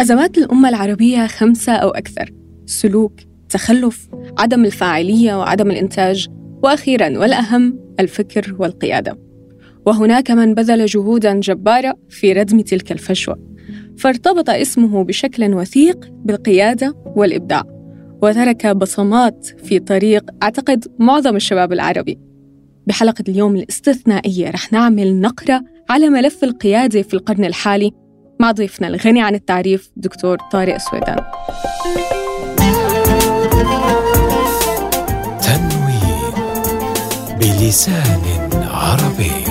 أزمات الأمة العربية خمسة أو أكثر سلوك تخلف عدم الفاعلية وعدم الإنتاج وأخيرا والأهم الفكر والقيادة. وهناك من بذل جهودا جبارة في ردم تلك الفجوة فارتبط اسمه بشكل وثيق بالقيادة والإبداع وترك بصمات في طريق أعتقد معظم الشباب العربي. بحلقة اليوم الاستثنائية رح نعمل نقرة على ملف القيادة في القرن الحالي مع ضيفنا الغني عن التعريف دكتور طارق سويدان تنوين بلسان عربي.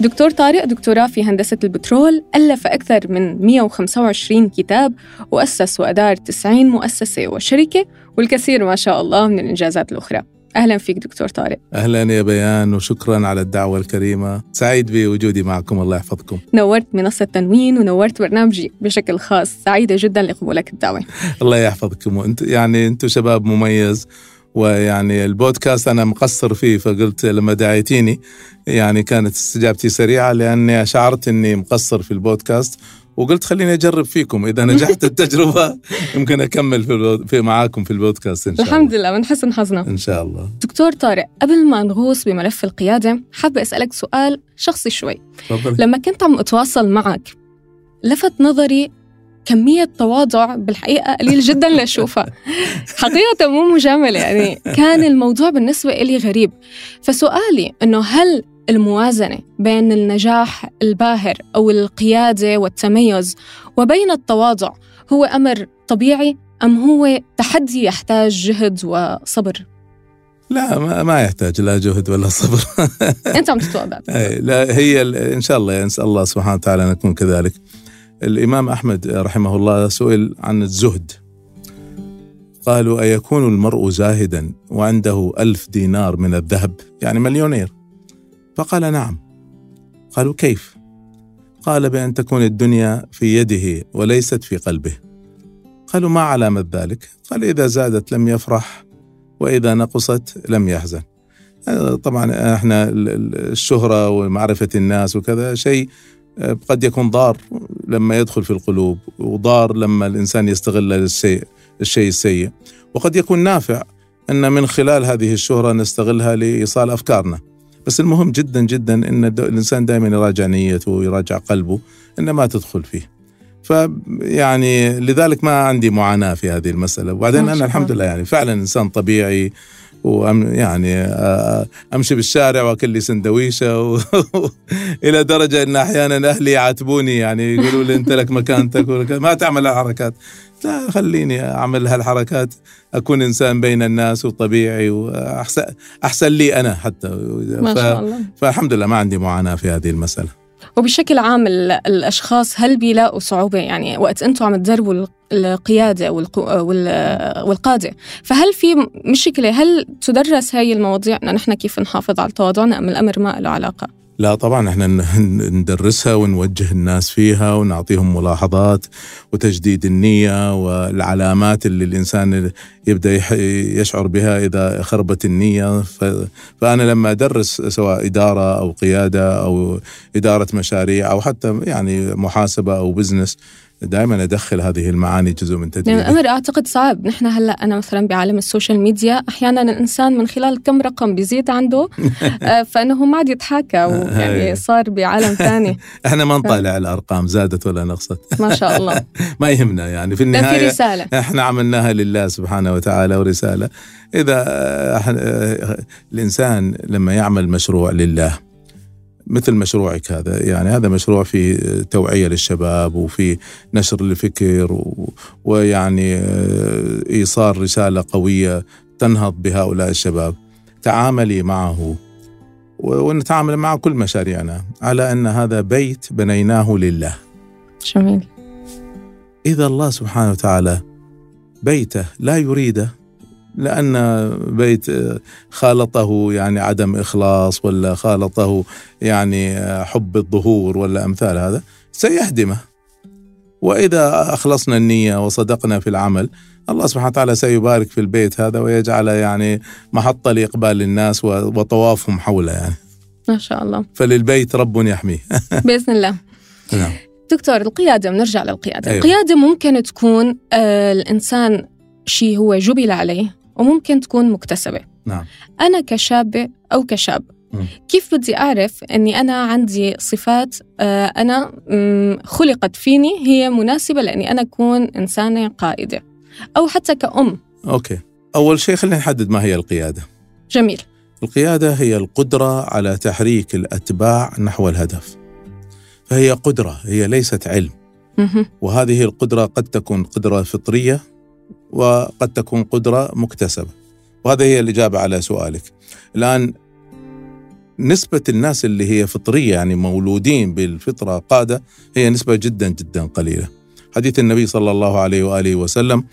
دكتور طارق دكتوراه في هندسة البترول ألف أكثر من 125 كتاب وأسس وأدار 90 مؤسسة وشركة والكثير ما شاء الله من الإنجازات الأخرى. أهلا فيك دكتور طارق. أهلا يا بيان وشكرا على الدعوة الكريمة. سعيد بوجودي معكم الله يحفظكم. نورت منصة تنوين ونورت برنامجي بشكل خاص. سعيدة جدا لقبولك الدعوة. الله يحفظكم. وانت يعني أنتم شباب مميز ويعني البودكاست أنا مقصر فيه فقلت لما دعيتيني يعني كانت استجابتي سريعة لأني شعرت إني مقصر في البودكاست وقلت خليني أجرب فيكم. إذا نجحت التجربة يمكن أكمل في, في معاكم في البودكاست إن شاء الله. الحمد لله من حسن حظنا. إن شاء الله. دكتور طارق قبل ما نغوص بملف القيادة حابة أسألك سؤال شخصي شوي. فضل. لما كنت عم أتواصل معك لفت نظري كمية تواضع بالحقيقة قليل جدا لأشوفها. حقيقة مو مجاملة يعني كان الموضوع بالنسبة إلي غريب. فسؤالي أنه هل الموازنة بين النجاح الباهر أو القيادة والتميز وبين التواضع هو أمر طبيعي أم هو تحدي يحتاج جهد وصبر؟ لا ما, ما يحتاج لا جهد ولا صبر. أنت عم لا هي إن شاء الله نسال الله سبحانه وتعالى ان نكون كذلك. الإمام أحمد رحمه الله سئل عن الزهد. قالوا أيكون المرء زاهدا وعنده ألف دينار من الذهب؟ يعني مليونير. فقال نعم. قالوا كيف؟ قال بأن تكون الدنيا في يده وليست في قلبه. قالوا ما علامة ذلك؟ قال إذا زادت لم يفرح وإذا نقصت لم يحزن. طبعا إحنا الشهرة ومعرفة الناس وكذا شيء قد يكون ضار لما يدخل في القلوب وضار لما الإنسان يستغل الشيء الشيء السيء. وقد يكون نافع أن من خلال هذه الشهرة نستغلها لإيصال أفكارنا. بس المهم جدا جدا إن الإنسان دائما يراجع نيته ويراجع قلبه ان ما تدخل فيه. فيعني لذلك ما عندي معاناة في هذه المسألة. وبعدين أنا الحمد لله يعني فعلا إنسان طبيعي وأم يعني أمشي بالشارع وأكل لي سندويشة و... إلى درجة إن أحيانا أهلي يعاتبوني يعني يقولوا لي أنت لك مكانتك ما تعمل هالحركات لا خليني أعمل هالحركات أكون إنسان بين الناس وطبيعي واحسن أحسن لي أنا حتى. ما شاء الله. فالحمد لله ما عندي معاناة في هذه المسألة. وبشكل عام الأشخاص هل بيلاقوا صعوبة؟ يعني وقت أنتم عم تدربوا القيادة والقادة فهل في مشكلة؟ هل تدرس هاي المواضيع؟ ان نحن كيف نحافظ على تواضعنا أم الأمر ما له علاقة؟ لا طبعا إحنا ندرسها ونوجه الناس فيها ونعطيهم ملاحظات وتجديد النية والعلامات اللي الإنسان يبدأ يشعر بها إذا خربت النية. فأنا لما أدرس سواء إدارة أو قيادة أو إدارة مشاريع أو حتى يعني محاسبة أو business دائما أدخل هذه المعاني جزء من تدريبي. يعني الأمر أعتقد صعب. نحن هلأ أنا مثلا بعالم ال social media أحيانا الإنسان من خلال كم رقم بيزيد عنده آه، فإنه ما عاد يتحاكى يعني صار بعالم ثاني. إحنا ما نطالع الأرقام زادت ولا نقصت. ما شاء الله. ما يهمنا يعني في النهايه في رسالة. إحنا عملناها لله سبحانه وتعالى ورسالة. إذا آه، الإنسان لما يعمل مشروع لله مثل مشروعك هذا؟ يعني هذا مشروع في توعية للشباب وفي نشر الفكر و... ويعني آه، إيصال رسالة قوية تنهض بهؤلاء الشباب. تعاملي معه ونتعامل مع كل مشاريعنا على أن هذا بيت بنيناه لله. جميل. إذا الله سبحانه وتعالى بيته لا يريده لأن بيت خالطه يعني عدم إخلاص ولا خالطه يعني حب الظهور ولا أمثال هذا سيهدمه. وإذا أخلصنا النية وصدقنا في العمل الله سبحانه وتعالى سيبارك في البيت هذا ويجعل يعني محطة لإقبال الناس وطوافهم حوله يعني. ما شاء الله. فللبيت رب يحميه. بإذن الله. نعم. دكتور القيادة بنرجع للقيادة. أيوة. القيادة ممكن تكون آه الإنسان شيء هو جبل عليه وممكن تكون مكتسبة. نعم. أنا كشابة أو كشاب. كيف بدي أعرف إني أنا عندي صفات آه مم، خلقت فيني هي مناسبة لإني أنا أكون إنسانة قائدة أو حتى كأم. أوكي. أول شيء خلينا نحدد ما هي القيادة. جميل. القيادة هي القدرة على تحريك الأتباع نحو الهدف. فهي قدرة هي ليست علم. وهذه القدرة قد تكون قدرة فطرية وقد تكون قدرة مكتسبة. وهذه هي الإجابة على سؤالك. الآن نسبة الناس اللي هي فطرية يعني مولودين بالفطرة قادة هي نسبة جدا جدا قليلة. حديث النبي صلى الله عليه وآله وسلم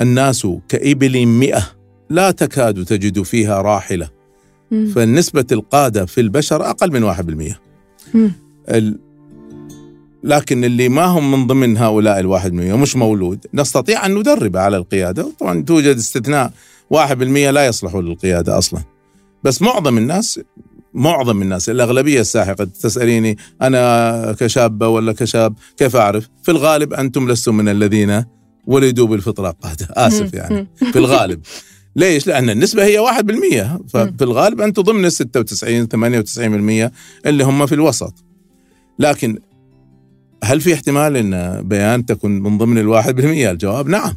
الناس كإبل مئة لا تكاد تجد فيها راحلة. مم. فالنسبة القادة في البشر أقل من 1% مم. لكن اللي ما هم من ضمن هؤلاء الواحد بالمئة ومش مولود. نستطيع أن ندربه على القيادة. طبعا توجد استثناء واحد بالمئة لا يصلحوا للقيادة أصلا. بس معظم الناس معظم الناس الأغلبية الساحقة تسأليني أنا كشابة ولا كشاب كيف أعرف؟ في الغالب أنتم لستم من الذين ولدوا بالفطرة قادة. آسف. يعني. في الغالب. ليش؟ لأن النسبة هي 1% ففي الغالب أنتم ضمن ال 96 98% اللي هم في الوسط. لكن هل في احتمال أن بيان تكون من ضمن الواحد بالمئة؟ الجواب نعم.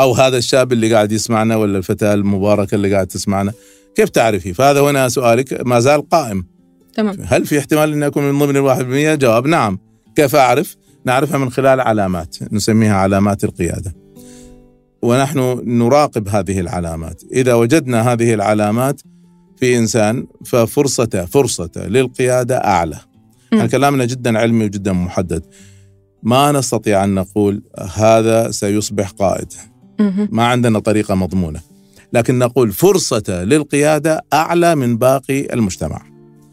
أو هذا الشاب اللي قاعد يسمعنا ولا الفتاة المباركة اللي قاعد تسمعنا كيف تعرفي؟ فهذا هنا سؤالك ما زال قائم تمام هل في احتمال أن أكون من ضمن الواحد بالمئة؟ جواب نعم كيف أعرف؟ نعرفها من خلال علامات نسميها علامات القيادة ونحن نراقب هذه العلامات إذا وجدنا هذه العلامات في إنسان ففرصته فرصته للقيادة أعلى مم. يعني كلامنا جدا علمي وجدا محدد. ما نستطيع أن نقول هذا سيصبح قائد. ما عندنا طريقة مضمونة. لكن نقول فرصته للقيادة أعلى من باقي المجتمع.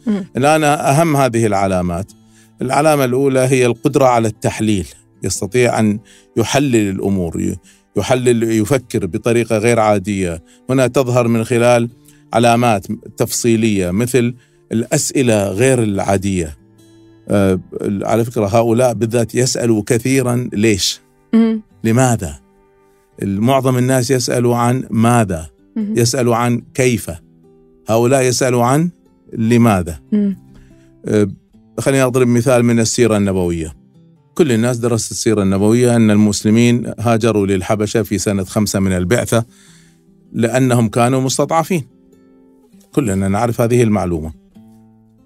مم. الآن أهم هذه العلامات. العلامة الأولى هي القدرة على التحليل. يستطيع أن يحلل الأمور ي- يحلل يفكر بطريقة غير عادية. هنا تظهر من خلال علامات تفصيلية مثل الأسئلة غير العادية. آه، على فكرة هؤلاء بالذات يسألوا كثيرا ليش؟ مم. لماذا؟ معظم الناس يسألوا عن ماذا. يسألوا عن كيف. هؤلاء يسألوا عن لماذا. أه، خليني أضرب مثال من السيرة النبوية. كل الناس درست السيرة النبوية أن المسلمين هاجروا للحبشة في سنة خمسة من البعثة لأنهم كانوا مستضعفين. كلنا نعرف هذه المعلومة.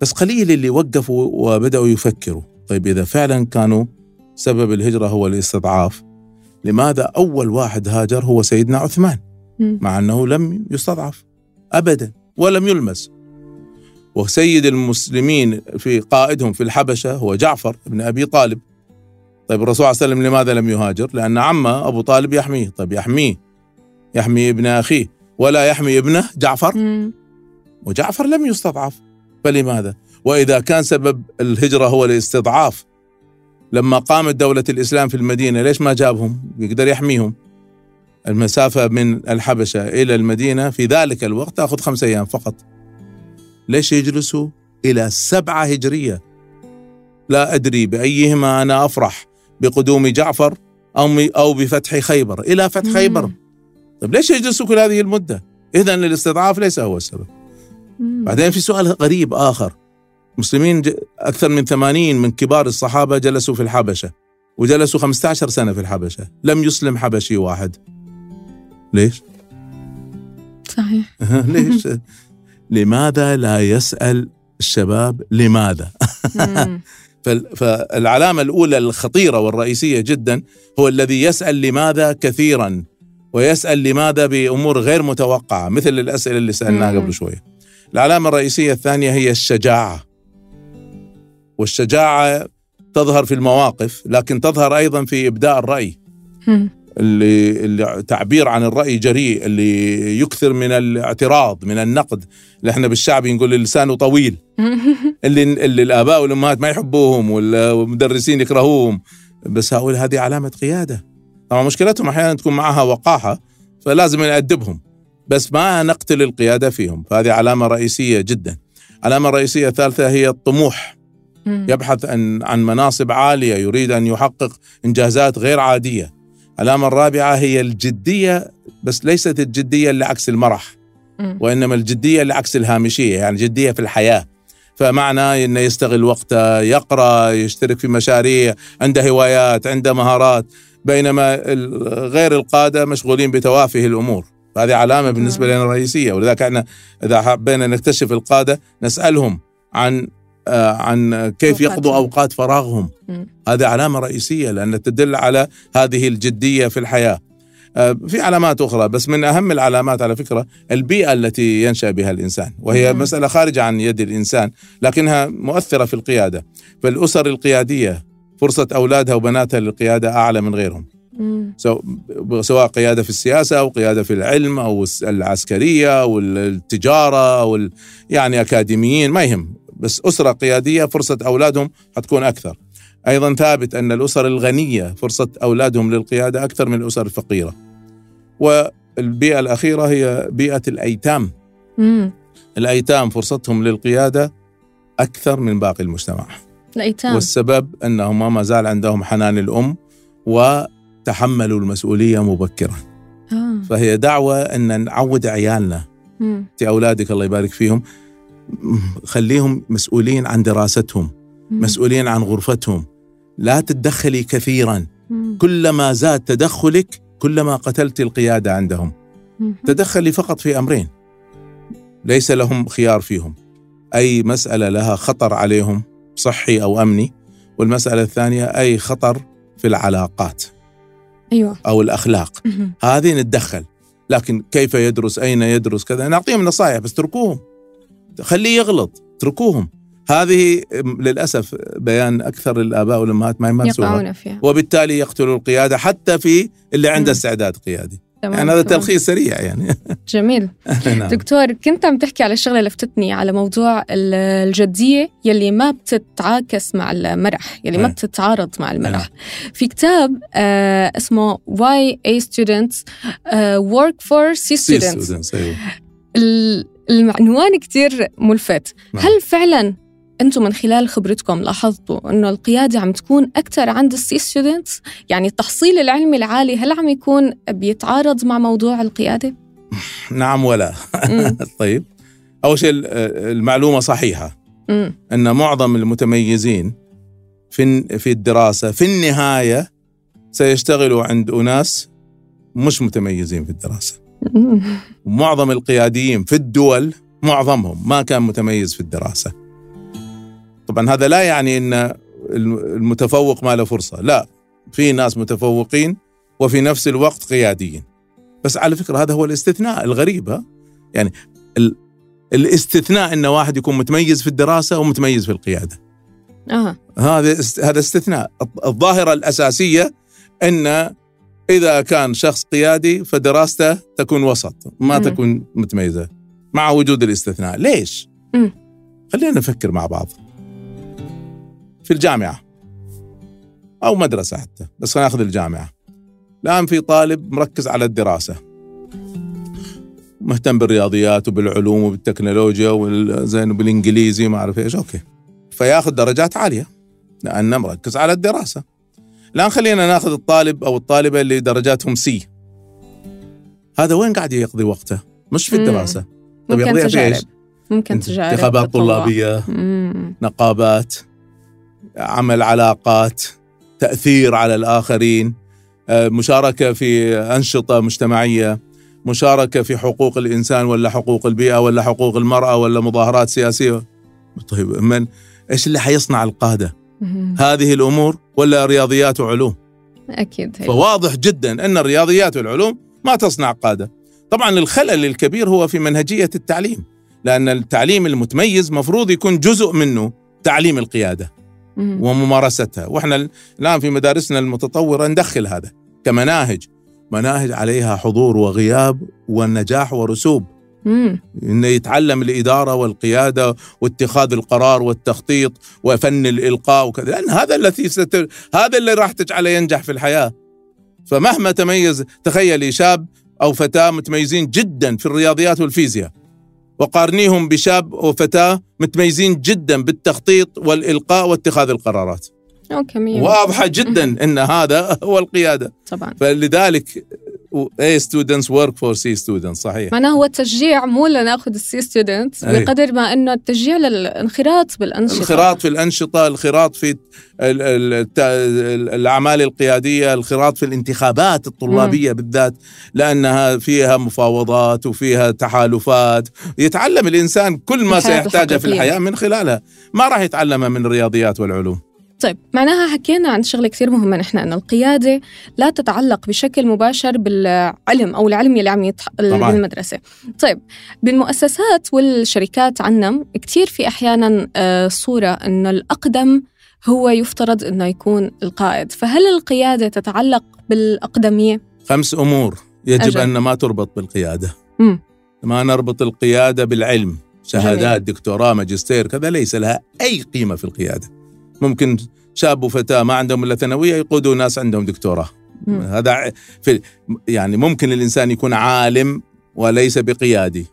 بس قليل اللي وقفوا وبدأوا يفكروا. طيب إذا فعلا كانوا سبب الهجرة هو الاستضعاف لماذا أول واحد هاجر هو سيدنا عثمان. مع أنه لم يستضعف أبدا ولم يلمس. وسيد المسلمين في قائدهم في الحبشة هو جعفر بن أبي طالب. طيب الرسول صلى الله عليه وسلم لماذا لم يهاجر؟ لأن عمه أبو طالب يحميه. طيب يحميه يحمي ابن أخيه ولا يحمي ابنه جعفر؟ مم. وجعفر لم يستضعف. فلماذا وإذا كان سبب الهجرة هو الاستضعاف. لما قامت دولة الإسلام في المدينة ليش ما جابهم؟ يقدر يحميهم. المسافة من الحبشة إلى المدينة في ذلك الوقت تأخذ خمسة أيام فقط. ليش يجلسوا؟ إلى سبعة هجرية. لا أدري بأيهما أنا أفرح بقدوم جعفر أو أو بفتح خيبر. إلى فتح. خيبر. طيب ليش يجلسوا كل هذه المدة؟ إذا الاستضعاف ليس هو السبب. بعدين في سؤال غريب آخر مسلمين أكثر من 80 من كبار الصحابة جلسوا في الحبشة وجلسوا 15 سنة في الحبشة لم يسلم حبشي واحد ليش؟ صحيح ليش؟ لماذا لا يسأل الشباب لماذا؟ فالعلامة الأولى الخطيرة والرئيسية جدا هو الذي يسأل لماذا كثيرا ويسأل لماذا بأمور غير متوقعة مثل الأسئلة اللي سألناها. قبل شوية العلامة الرئيسية الثانية هي الشجاعة. والشجاعة تظهر في المواقف لكن تظهر أيضا في إبداء الرأي. اللي, اللي تعبير عن الرأي جريء اللي يكثر من الاعتراض من النقد. اللي إحنا بالشعبي نقول لسانه طويل. اللي اللي الآباء والأمهات ما يحبوهم وال- والمدرسين يكرهوهم. بس هؤلاء هذه علامة قيادة. طبعا مشكلتهم أحيانا تكون معها وقاحة فلازم نأدبهم بس ما نقتل القيادة فيهم. فهذه علامة رئيسية جدا. العلامة الرئيسية الثالثة هي الطموح. يبحث عن عن مناصب عالية يريد أن يحقق إنجازات غير عادية. العلامة الرابعة هي الجدية بس ليست الجدية اللي عكس المرح. مم. وإنما الجدية اللي عكس الهامشية يعني جدية في الحياة. فمعنى إنه يستغل وقته يقرأ يشترك في مشاريع عنده هوايات عنده مهارات. بينما غير القادة مشغولين بتوافه الأمور. هذه علامة بالنسبة لنا رئيسية. ولذلك إحنا إذا حبينا نكتشف القادة نسألهم عن آه، عن كيف يقضوا. أوقات فراغهم. هذه علامة رئيسية لأن تدل على هذه الجدية في الحياة. آه، في علامات أخرى بس من أهم العلامات على فكرة البيئة التي ينشأ بها الإنسان. وهي مم. مسألة خارجة عن يد الإنسان لكنها مؤثرة في القيادة. فالأسر القيادية فرصة أولادها وبناتها للقيادة أعلى من غيرهم. سواء قيادة في السياسة أو قيادة في العلم أو العسكرية أو التجارة أو يعني أكاديميين ما يهم بس أسرة قيادية فرصة أولادهم حتكون أكثر. أيضا ثابت أن الأسر الغنية فرصة أولادهم للقيادة أكثر من الأسر الفقيرة. والبيئة الأخيرة هي بيئة الأيتام. مم. الأيتام فرصتهم للقيادة أكثر من باقي المجتمع. الأيتام والسبب أنهم ما زال عندهم حنان الأم وتحملوا المسؤولية مبكرا. آه. فهي دعوة إن نعود عيالنا. انت أولادك الله يبارك فيهم خليهم مسؤولين عن دراستهم مم. مسؤولين عن غرفتهم لا تتدخلي كثيرا مم. كلما زاد تدخلك كلما قتلت القيادة عندهم مم. تدخلي فقط في أمرين ليس لهم خيار فيهم أي مسألة لها خطر عليهم صحي أو أمني والمسألة الثانية أي خطر في العلاقات أو الأخلاق. مم. هذه نتدخل. لكن كيف يدرس؟ أين يدرس؟ كذا. نعطيهم نصائح بس تركوهم. خليه يغلط. اتركوهم هذه للأسف بيان أكثر الاباء والأمهات ما فيها. وبالتالي يقتلوا القيادة حتى في اللي عنده. استعداد قيادي. تمام، يعني هذا. تلخيص سريع يعني جميل نعم. دكتور كنت عم تحكي على شغلة لفتتني على موضوع ال- الجدية يلي ما بتتعاكس مع المرح يلي ما أي. بتتعارض مع المرح نعم. في كتاب آه اسمه Why A Students آه Work for C C Students students، أيوه. العنوان كتير ملفت نعم. هل فعلا أنتم من خلال خبرتكم لاحظتوا إنه القيادة عم تكون أكثر عند ال C students يعني التحصيل العلمي العالي هل عم يكون بيتعارض مع موضوع القيادة؟ نعم ولا. طيب. أول شيء المعلومة صحيحة. إن معظم المتميزين في في الدراسة في النهاية سيشتغلوا عند أناس مش متميزين في الدراسة. معظم القياديين في الدول معظمهم ما كان متميز في الدراسة. طبعا هذا لا يعني إن المتفوق ما له فرصة. لا في ناس متفوقين وفي نفس الوقت قياديين. بس على فكرة هذا هو الاستثناء الغريب ها؟ يعني ال... الاستثناء إن واحد يكون متميز في الدراسة ومتميز في القيادة. آه هذا است- هذا استثناء. الظاهرة الأساسية إن إذا كان شخص قيادي فدراسته تكون وسط ما مم. تكون متميزة مع وجود الاستثناء. ليش؟ مم. خلينا نفكر مع بعض. في الجامعة أو مدرسة حتى بس خلينا ناخذ الجامعة الآن في طالب مركز على الدراسة مهتم بالرياضيات وبالعلوم وبالتكنولوجيا وزين وبالإنجليزي ما أعرف إيش okay فياخذ درجات عالية لأنه مركز على الدراسة الآن خلينا ناخذ الطالب أو الطالبة اللي درجاتهم C هذا وين قاعد يقضي وقته؟ مش في مم. الدراسة طيب ممكن يقضيها في تجارب؟ ممكن تجارب انتخابات تطوع. طلابية مم. نقابات عمل علاقات تأثير على الآخرين آه، مشاركة في أنشطة مجتمعية مشاركة في حقوق الإنسان ولا حقوق البيئة ولا حقوق المرأة ولا مظاهرات سياسية طيب من إيش اللي حيصنع القادة. هذه الأمور ولا رياضيات وعلوم أكيد هيك. فواضح جدا أن الرياضيات والعلوم ما تصنع قادة طبعا الخلل الكبير هو في منهجية التعليم لأن التعليم المتميز مفروض يكون جزء منه تعليم القيادة. وممارستها. وإحنا الآن في مدارسنا المتطورة ندخل هذا كمناهج. مناهج عليها حضور وغياب والنجاح ورسوب. إنه يتعلم الإدارة والقيادة واتخاذ القرار والتخطيط وفن الإلقاء وكذا. لأن هذا الذي ست... هذا اللي راح تجعله ينجح في الحياة. فمهما تميز تخيلي شاب أو فتاة متميزين جدا في الرياضيات والفيزياء. وقارنيهم بشاب وفتاة متميزين جدا بالتخطيط والإلقاء واتخاذ القرارات. okay مية واضحة جدا إن هذا هو القيادة. طبعا. فلذلك A students work for C students صحيح. معناه هو التشجيع مو لناخذ ال C student أي. بقدر ما إنه التشجيع للانخراط بالأنشطة. الانخراط في الأنشطة الانخراط في ال- ال- الت- ال- الأعمال القيادية الانخراط في الانتخابات الطلابية بالذات لأنها فيها مفاوضات وفيها تحالفات. يتعلم الإنسان كل ما سيحتاجه في. الحياة من خلالها. ما راح يتعلمها من الرياضيات والعلوم. طيب معناها حكينا عن شغلة كثير مهمة نحن إنه القيادة لا تتعلق بشكل مباشر بالعلم أو العلم اللي عم يتح... طبعاً. بالمدرسة. طيب بالمؤسسات والشركات عنا كثير في أحيانا آه، صورة إنه الأقدم هو يفترض إنه يكون القائد. فهل القيادة تتعلق بالأقدمية؟ خمس أمور يجب أجل. أن ما تربط بالقيادة. مم. ما نربط القيادة بالعلم. شهادات دكتوراه ماجستير كذا ليس لها أي قيمة في القيادة. ممكن شاب وفتاة ما عندهم إلا ثانوية يقودوا ناس عندهم دكتوراه. مم. هذا في يعني ممكن الإنسان يكون عالم وليس بقيادي.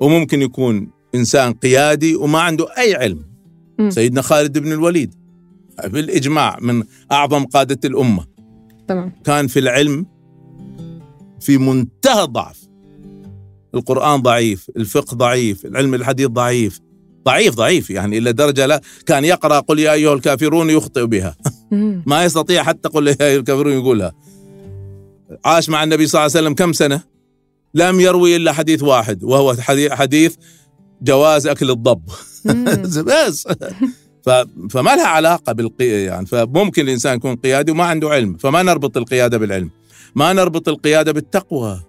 وممكن يكون إنسان قيادي وما عنده أي علم. مم. سيدنا خالد بن الوليد. بالإجماع من أعظم قادة الأمة. تمام. كان في العلم في منتهى الضعف. القرآن ضعيف الفقه ضعيف العلم الحديث ضعيف. ضعيف ضعيف يعني إلى درجة لا كان يقرأ قل يا أيها الكافرون يخطئ بها. ما يستطيع حتى قل يا أيها الكافرون يقولها عاش مع النبي صلى الله عليه وسلم كم سنة لم يروي إلا حديث واحد وهو حديث, جواز أكل الضب. بس. فما لها علاقة بالقي... يعني فممكن الإنسان يكون قيادي وما عنده علم فما نربط القيادة بالعلم ما نربط القيادة بالتقوى.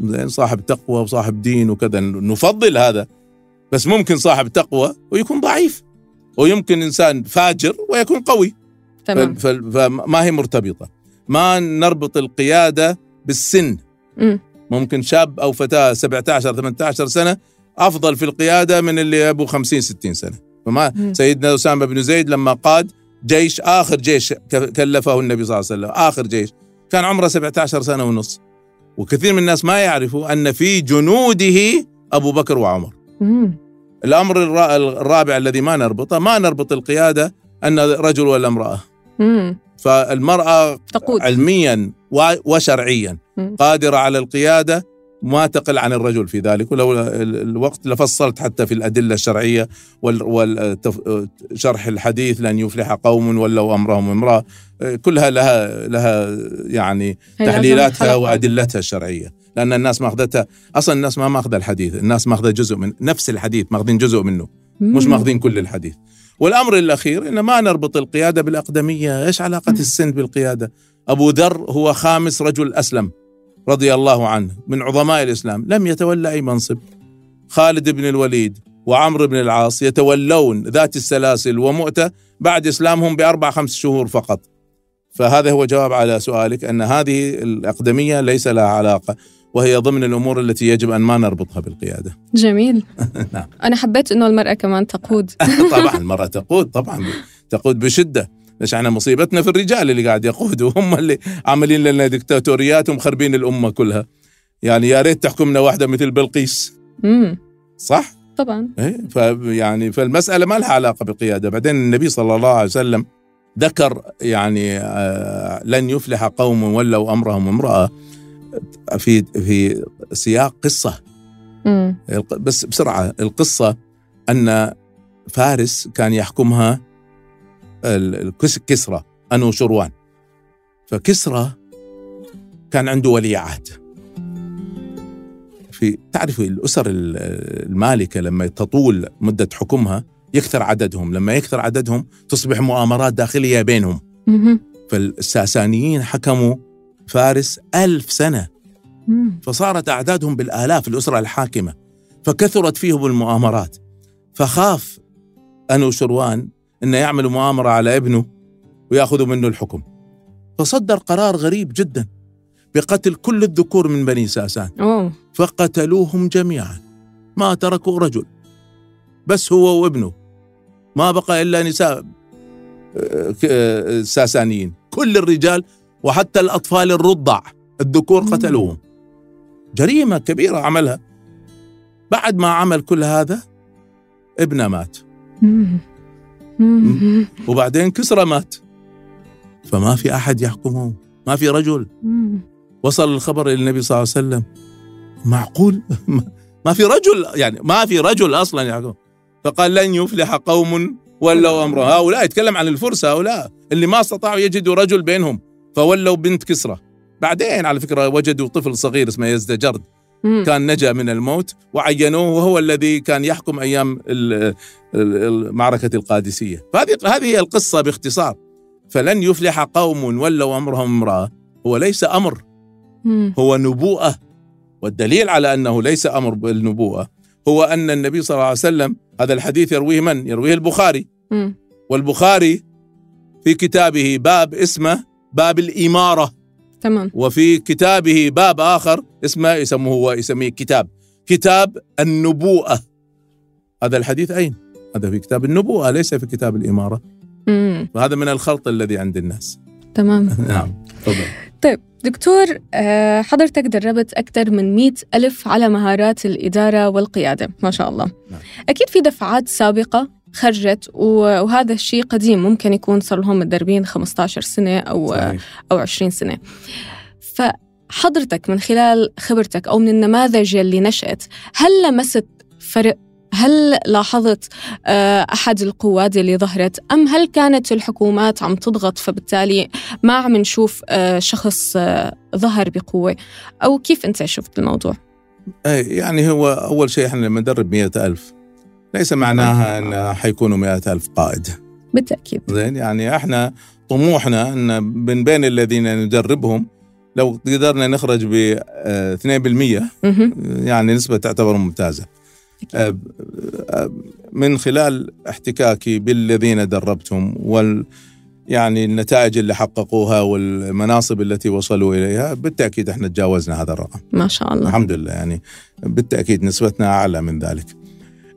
زين صاحب تقوى وصاحب دين وكذا نفضل هذا بس ممكن صاحب تقوى ويكون ضعيف ويمكن إنسان فاجر ويكون قوي تمام. فما هي مرتبطة ما نربط القيادة بالسن مم. ممكن شاب أو فتاة 17 18 سنة أفضل في القيادة من اللي أبو 50 60 سنة فما مم. سيدنا أسامة بن زيد لما قاد جيش آخر جيش كلفه النبي صلى الله عليه وسلم آخر جيش كان عمره 17 سنة ونص وكثير من الناس ما يعرفوا أن في جنوده أبو بكر وعمر مم. الأمر الرا- الرابع الذي ما نربطه ما نربط القيادة أن رجل ولا امرأة مم. فالمرأة تقود علميا وشرعيا مم. قادرة على القيادة ما تقل عن الرجل في ذلك ولو ال- الوقت لفصلت حتى في الأدلة الشرعية وشرح الحديث لن يفلح قوم ولوا أمرهم امرأة كلها لها لها يعني تحليلاتها. وأدلتها الشرعية لأن الناس ماخذتها أصلا الناس ما ماخذة الحديث الناس ماخذة جزء من نفس الحديث ماخذين جزء منه مش. ماخذين كل الحديث والأمر الأخير ان ما نربط القيادة بالأقدمية، إيش علاقة السن بالقيادة؟ أبو ذر هو خامس رجل أسلم رضي الله عنه من عظماء الإسلام، لم يتولى أي منصب. خالد بن الوليد وعمرو بن العاص يتولون ذات السلاسل ومؤتة بعد إسلامهم بأربع خمس شهور فقط. فهذا هو جواب على سؤالك أن هذه الأقدمية ليس لها علاقة وهي ضمن الأمور التي يجب أن ما نربطها بالقيادة. جميل. نعم. أنا حبيت إنه المرأة كمان تقود. طبعا المرأة تقود طبعا. تقود بشدة. ليش إحنا مصيبتنا في الرجال اللي قاعد يقودوا هم اللي عاملين لنا دكتاتوريات ومخربين الأمة كلها. يعني يا ريت تحكمنا واحدة مثل بلقيس. مم. صح؟ طبعا. إيه فيعني فالمسألة ما لها علاقة بالقيادة. بعدين النبي صلى الله عليه وسلم ذكر يعني آه لن يفلح قوم ولوا أمرهم امرأة. في في سياق مم. الق- بس بسرعة. القصة أن فارس كان يحكمها كسرى أنو شروان. فكسرى كان عنده ولي عهد. في تعرف الأسر ال- المالكة لما تطول مدة حكمها يكثر عددهم. لما يكثر عددهم تصبح مؤامرات داخلية بينهم. فالساسانيين حكموا فارس ألف سنة. فصارت أعدادهم بالآلاف الأسرة الحاكمة فكثرت فيهم المؤامرات. فخاف أنو شروان أنه يعمل مؤامرة على ابنه ويأخذوا منه الحكم. فصدر قرار غريب جدا بقتل كل الذكور من بني ساسان. أوه. فقتلوهم جميعا. ما تركوا رجل بس هو وابنه. ما بقى إلا نساء آه، آه، ساسانيين. كل الرجال وحتى الأطفال الرضع الذكور. قتلوهم جريمة كبيرة عملها. بعد ما عمل كل هذا ابنه مات. وبعدين كسرى مات. فما في أحد يحكمه ما في رجل. وصل الخبر إلى النبي صلى الله عليه وسلم. معقول؟ ما في رجل يعني ما في رجل أصلا يحكم. فقال لن يفلح قوم ولوا أمرهم. هؤلاء يتكلم عن الفرس هؤلاء. اللي ما استطاعوا يجدوا رجل بينهم. فولوا بنت كسرى بعدين على فكرة وجدوا طفل صغير اسمه يزدجرد. كان نجا من الموت وعينوه وهو الذي كان يحكم أيام ال- ال- ال- معركة القادسية فهذه هذه هي القصة باختصار فلن يفلح قوم ولوا أمرهم امرأة هو ليس أمر مم. هو نبوءة والدليل على أنه ليس أمر بالنبوءة هو أن النبي صلى الله عليه وسلم هذا الحديث يرويه من؟ يرويه البخاري. والبخاري في كتابه باب اسمه باب الإمارة. تمام. وفي كتابه باب آخر اسمه يسموه هو يسميه كتاب. كتاب النبوءة. هذا الحديث أين؟ هذا في كتاب النبوءة ليس في كتاب الإمارة. مم. وهذا من الخلط الذي عند الناس. تمام. نعم تفضل. طيب دكتور آه، حضرتك دربت أكثر من مئة ألف على مهارات الإدارة والقيادة ما شاء الله. نعم. أكيد في دفعات سابقة خرجت وهذا الشيء قديم ممكن يكون صار لهم متدربين 15 سنة أو صحيح. أو 20 سنة فحضرتك من خلال خبرتك أو من النماذج اللي نشأت هل لمست فرق هل لاحظت آه، أحد القواد اللي ظهرت أم هل كانت الحكومات عم تضغط فبالتالي ما عم نشوف آه، شخص آه، ظهر بقوة أو كيف أنت شفت الموضوع؟ أي يعني هو أول شيء إحنا لما ندرب مئة ألف ليس معناها أن حيكونوا مئة ألف قائد. بالتأكيد. زين يعني إحنا طموحنا أن من بين الذين ندربهم لو قدرنا نخرج ب 2% مهم. يعني نسبة تعتبر ممتازة. آه، آه، من خلال احتكاكي بالذين دربتهم وال يعني النتائج اللي حققوها والمناصب التي وصلوا إليها بالتأكيد إحنا تجاوزنا هذا الرقم. ما شاء الله. الحمد لله يعني بالتأكيد نسبتنا أعلى من ذلك.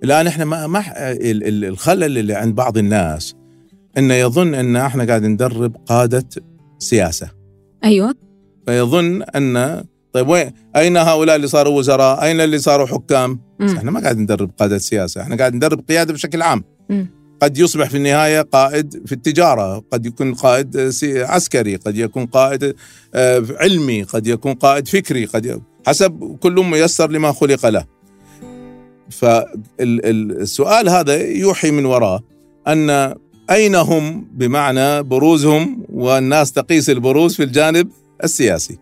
الآن إحنا ما ما ال- ال- الخلل اللي عند بعض الناس إنه يظن إن إحنا قاعد ندرب قادة سياسة أيوة فيظن إن طيب وين أين هؤلاء اللي صاروا وزراء؟ أين اللي صاروا حكام؟ مم. إحنا ما قاعد ندرب قادة سياسة، إحنا قاعد ندرب قيادة بشكل عام. مم. قد يصبح في النهاية قائد في التجارة، قد يكون قائد عسكري، قد يكون قائد آه، علمي، قد يكون قائد فكري، قد ي... حسب كل ميسر لما خلق له. فالسؤال هذا يوحي من وراه أن أين هم بمعنى بروزهم والناس تقيس البروز في الجانب السياسي.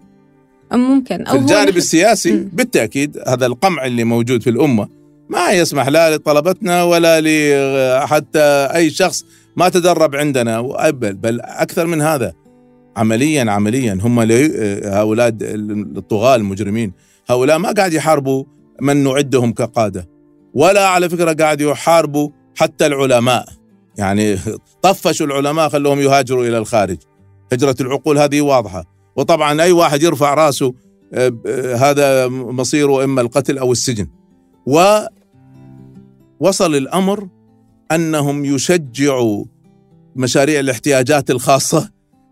ممكن في أو هو الجانب السياسي مم. بالتأكيد هذا القمع اللي موجود في الأمة ما يسمح لا لطلبتنا ولا حتى أي شخص ما تدرب عندنا بل, بل أكثر من هذا عمليا عمليا هم هؤلاء الطغاة المجرمين هؤلاء ما قاعد يحاربوا من نعدهم كقادة ولا على فكرة قاعد يحاربوا حتى العلماء. يعني طفشوا العلماء خلوهم يهاجروا إلى الخارج. هجره العقول هذه واضحة. وطبعا أي واحد يرفع رأسه آه، آه، هذا مصيره إما القتل أو السجن. ووصل الأمر أنهم يشجعوا مشاريع الاحتياجات الخاصة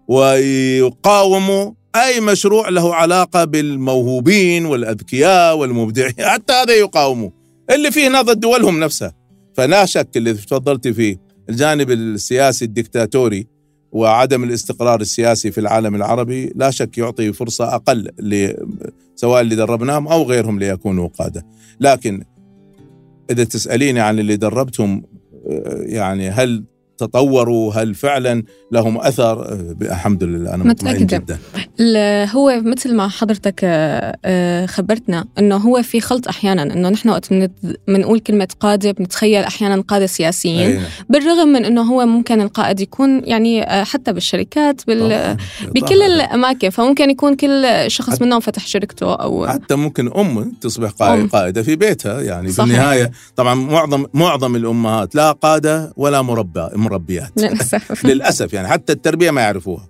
ويقاوموا أي مشروع له علاقة بالموهوبين والأذكياء والمبدعين. حتى هذا يقاوموا. اللي فيه نهضة دولهم نفسها. فلا شك اللي تفضلت فيه الجانب السياسي الدكتاتوري وعدم الاستقرار السياسي في العالم العربي لا شك يعطي فرصة أقل سواء اللي دربناهم أو غيرهم ليكونوا قادة. لكن إذا تسأليني عن اللي دربتهم آه، يعني هل تطوروا هل فعلا لهم أثر آه، الحمد لله أنا مطمئن. جدا هو مثل ما حضرتك آه، آه، خبرتنا إنه هو في خلط أحيانا إنه نحن وقت بنقول كلمة قادة بنتخيل أحيانا قادة سياسيين أي نعم. بالرغم من إنه هو ممكن القائد يكون يعني حتى بالشركات بال طبعاً. بكل طبعاً. الأماكن فممكن يكون كل شخص حتى- منهم فتح شركته أو حتى ممكن ام تصبح أم. قائد قائدة في بيتها يعني في صحيح. النهايه طبعا معظم معظم الأمهات لا قادة ولا مربى مربيات للأسف. للأسف يعني حتى التربية ما يعرفوها.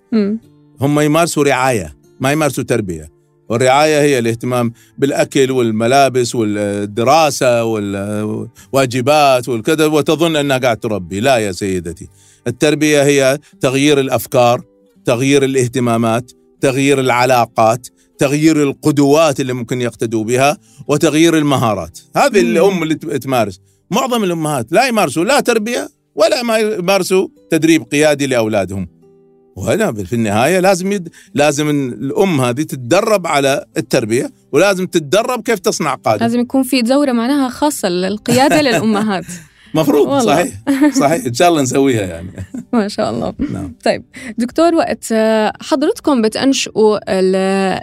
هم يمارسوا رعاية ما يمارسوا تربية. والرعاية هي الاهتمام بالأكل والملابس والدراسة والواجبات والكذا وتظن أنها قاعد تربي. لا يا سيدتي. التربية هي تغيير الأفكار تغيير الاهتمامات تغيير العلاقات تغيير القدوات اللي ممكن يقتدوا بها وتغيير المهارات. هذه. الأم اللي تمارس. معظم الأمهات لا يمارسوا لا تربية ولا ما يمارسوا تدريب قيادي لأولادهم. وهنا في النهاية لازم يد... لازم الأم هذه تتدرب على التربية ولازم تتدرب كيف تصنع قاده لازم يكون في دورة معناها خاصة للقيادة للأمهات. مفروض والله. صحيح صحيح إن شاء الله نسويها يعني ما شاء الله نعم طيب دكتور وقت آه، حضرتكم بتنشئوا ال-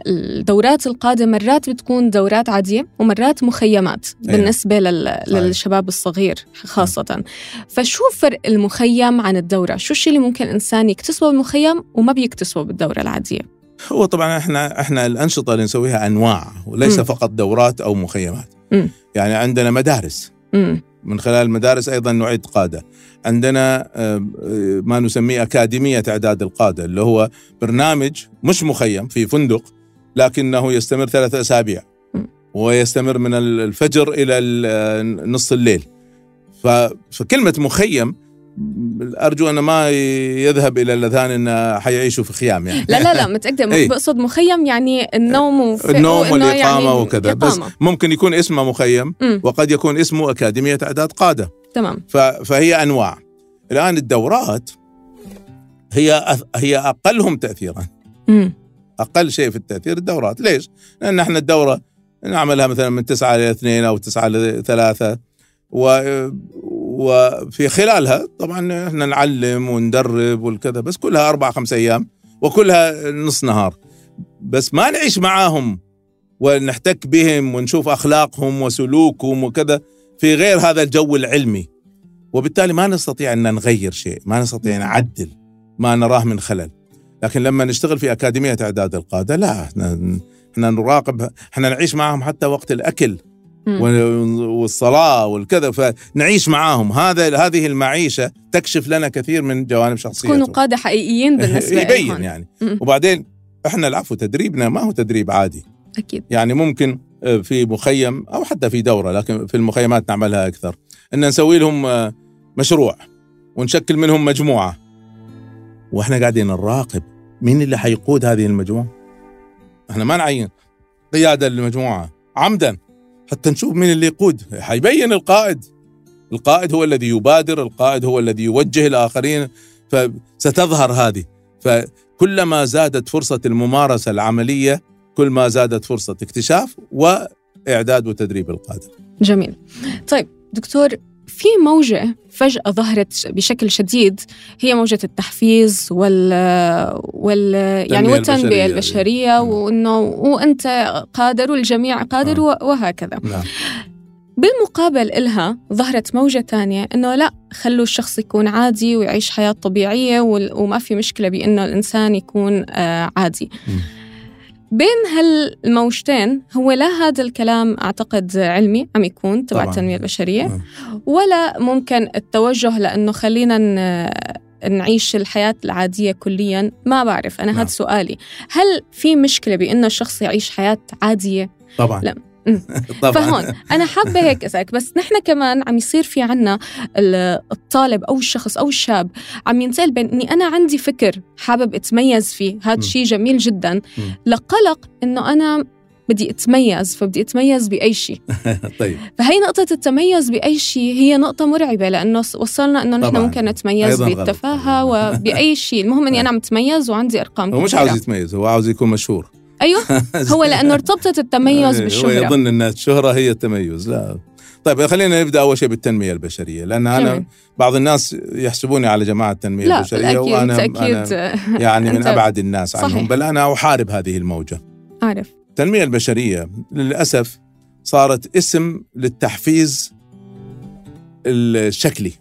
الدورات القادة مرات بتكون دورات عادية ومرات مخيمات أيوة. بالنسبة لل- صحيح. للشباب الصغير خاصة فشو فرق المخيم عن الدورة؟ شو الشيء اللي ممكن الإنسان يكتسبه بالمخيم وما بيكتسبه بالدورة العادية؟ هو طبعا إحنا إحنا الأنشطة اللي نسويها أنواع وليس مم. فقط دورات أو مخيمات مم. يعني عندنا مدارس امم من خلال المدارس أيضا نعيد قادة. عندنا آه، ما نسميه أكاديمية إعداد القادة اللي هو برنامج مش مخيم في فندق لكنه يستمر ثلاث أسابيع م. ويستمر من الفجر آه، نصف الليل. ف- فكلمة مخيم أرجو ان ما يذهب إلى الاذهان ان حيعيشوا في خيام يعني لا لا لا متأكدة إيه. بقصد مخيم يعني النوم وف... النوم وإنه والإقامة يعني وكذا بس. ممكن يكون اسمه مخيم مم. وقد يكون اسمه أكاديمية أعداد قادة. تمام فهي أنواع الآن الدورات هي هي أقلهم تاثيرا امم أقل شيء في التأثير الدورات ليش؟ لأن إحنا الدورة نعملها مثلا من تسعة إلى اثنين أو تسعة إلى ثلاثة و وفي خلالها طبعا إحنا نعلم وندرب والكذا بس كلها أربع خمس أيام وكلها نص نهار. بس ما نعيش معاهم ونحتك بهم ونشوف أخلاقهم وسلوكهم وكذا في غير هذا الجو العلمي. وبالتالي ما نستطيع إن نغير شيء ما نستطيع نعدل ما نراه من خلل. لكن لما نشتغل في أكاديمية إعداد القادة لا إحنا نراقب إحنا نعيش معهم حتى وقت الأكل. والصلاة والكذا فنعيش معاهم. هذا هذه المعيشة تكشف لنا كثير من جوانب شخصيتهم تكونوا قادة حقيقيين بالنسبة يبين لهم. يعني. وبعدين إحنا العفو تدريبنا ما هو تدريب عادي. أكيد. يعني ممكن آه، في مخيم أو حتى في دورة لكن في المخيمات نعملها أكثر. إن نسوي لهم آه، مشروع ونشكل منهم مجموعة. وإحنا قاعدين نراقب مين اللي حيقود هذه المجموعة. إحنا ما نعين قيادة للمجموعة. عمدا. حتى نشوف مين اللي يقود. حيبين القائد. القائد هو الذي يبادر القائد هو الذي يوجه الآخرين. فستظهر هذه. فكلما زادت فرصة الممارسة العملية كل ما زادت فرصة اكتشاف وإعداد وتدريب القاده جميل. طيب دكتور في موجة فجأة ظهرت بشكل شديد هي موجة التحفيز وال وال يعني والتنمية البشرية. نعم. وإنه وأنت قادر والجميع قادر آه. وهكذا نعم بالمقابل إلها ظهرت موجة تانية إنه لا خلوا الشخص يكون عادي ويعيش حياة طبيعية وما في مشكلة بإنه الإنسان يكون آه، عادي مم. بين هالموجتين هو لا هذا الكلام أعتقد علمي عم يكون تبع. التنمية البشرية مم. ولا ممكن التوجه لأنه خلينا نعيش الحياة العادية كليا ما بعرف أنا نعم. هذا سؤالي هل في مشكلة بإنه الشخص يعيش حياة عادية طبعا لا. طبعا فهون أنا حابة هيك أسألك بس نحن كمان عم يصير في عنا ال- الطالب أو الشخص أو الشاب عم ينتقل بين إني أنا عندي فكر حابب أتميز فيه هذا. شيء جميل جدا. لقلق إنه أنا بدي أتميز فبدي أتميز بأي شيء طيب فهي نقطة التميز بأي شيء هي نقطة مرعبة لأنه س- وصلنا إنه نحن. ممكن نتميز. بالتفاهة وبأي شيء المهم إني أنا عم أتميز وعندي أرقام هو مش. عاوز يتميز هو عاوز يكون مشهور أيوه. هو لأنه ارتبطت التميز هو بالشهرة. يظن أن الشهرة هي التميز لا. طيب خلينا نبدأ أول شيء بالتنمية البشرية لأن أنا جميل. بعض الناس يحسبوني على جماعة التنمية لا البشرية بالأكيد وأنا أكيد. أنا يعني من أبعد الناس عنهم صحيح. بل أنا أحارب هذه الموجة. أعرف. التنمية البشرية للأسف صارت اسم للتحفيز الشكلي.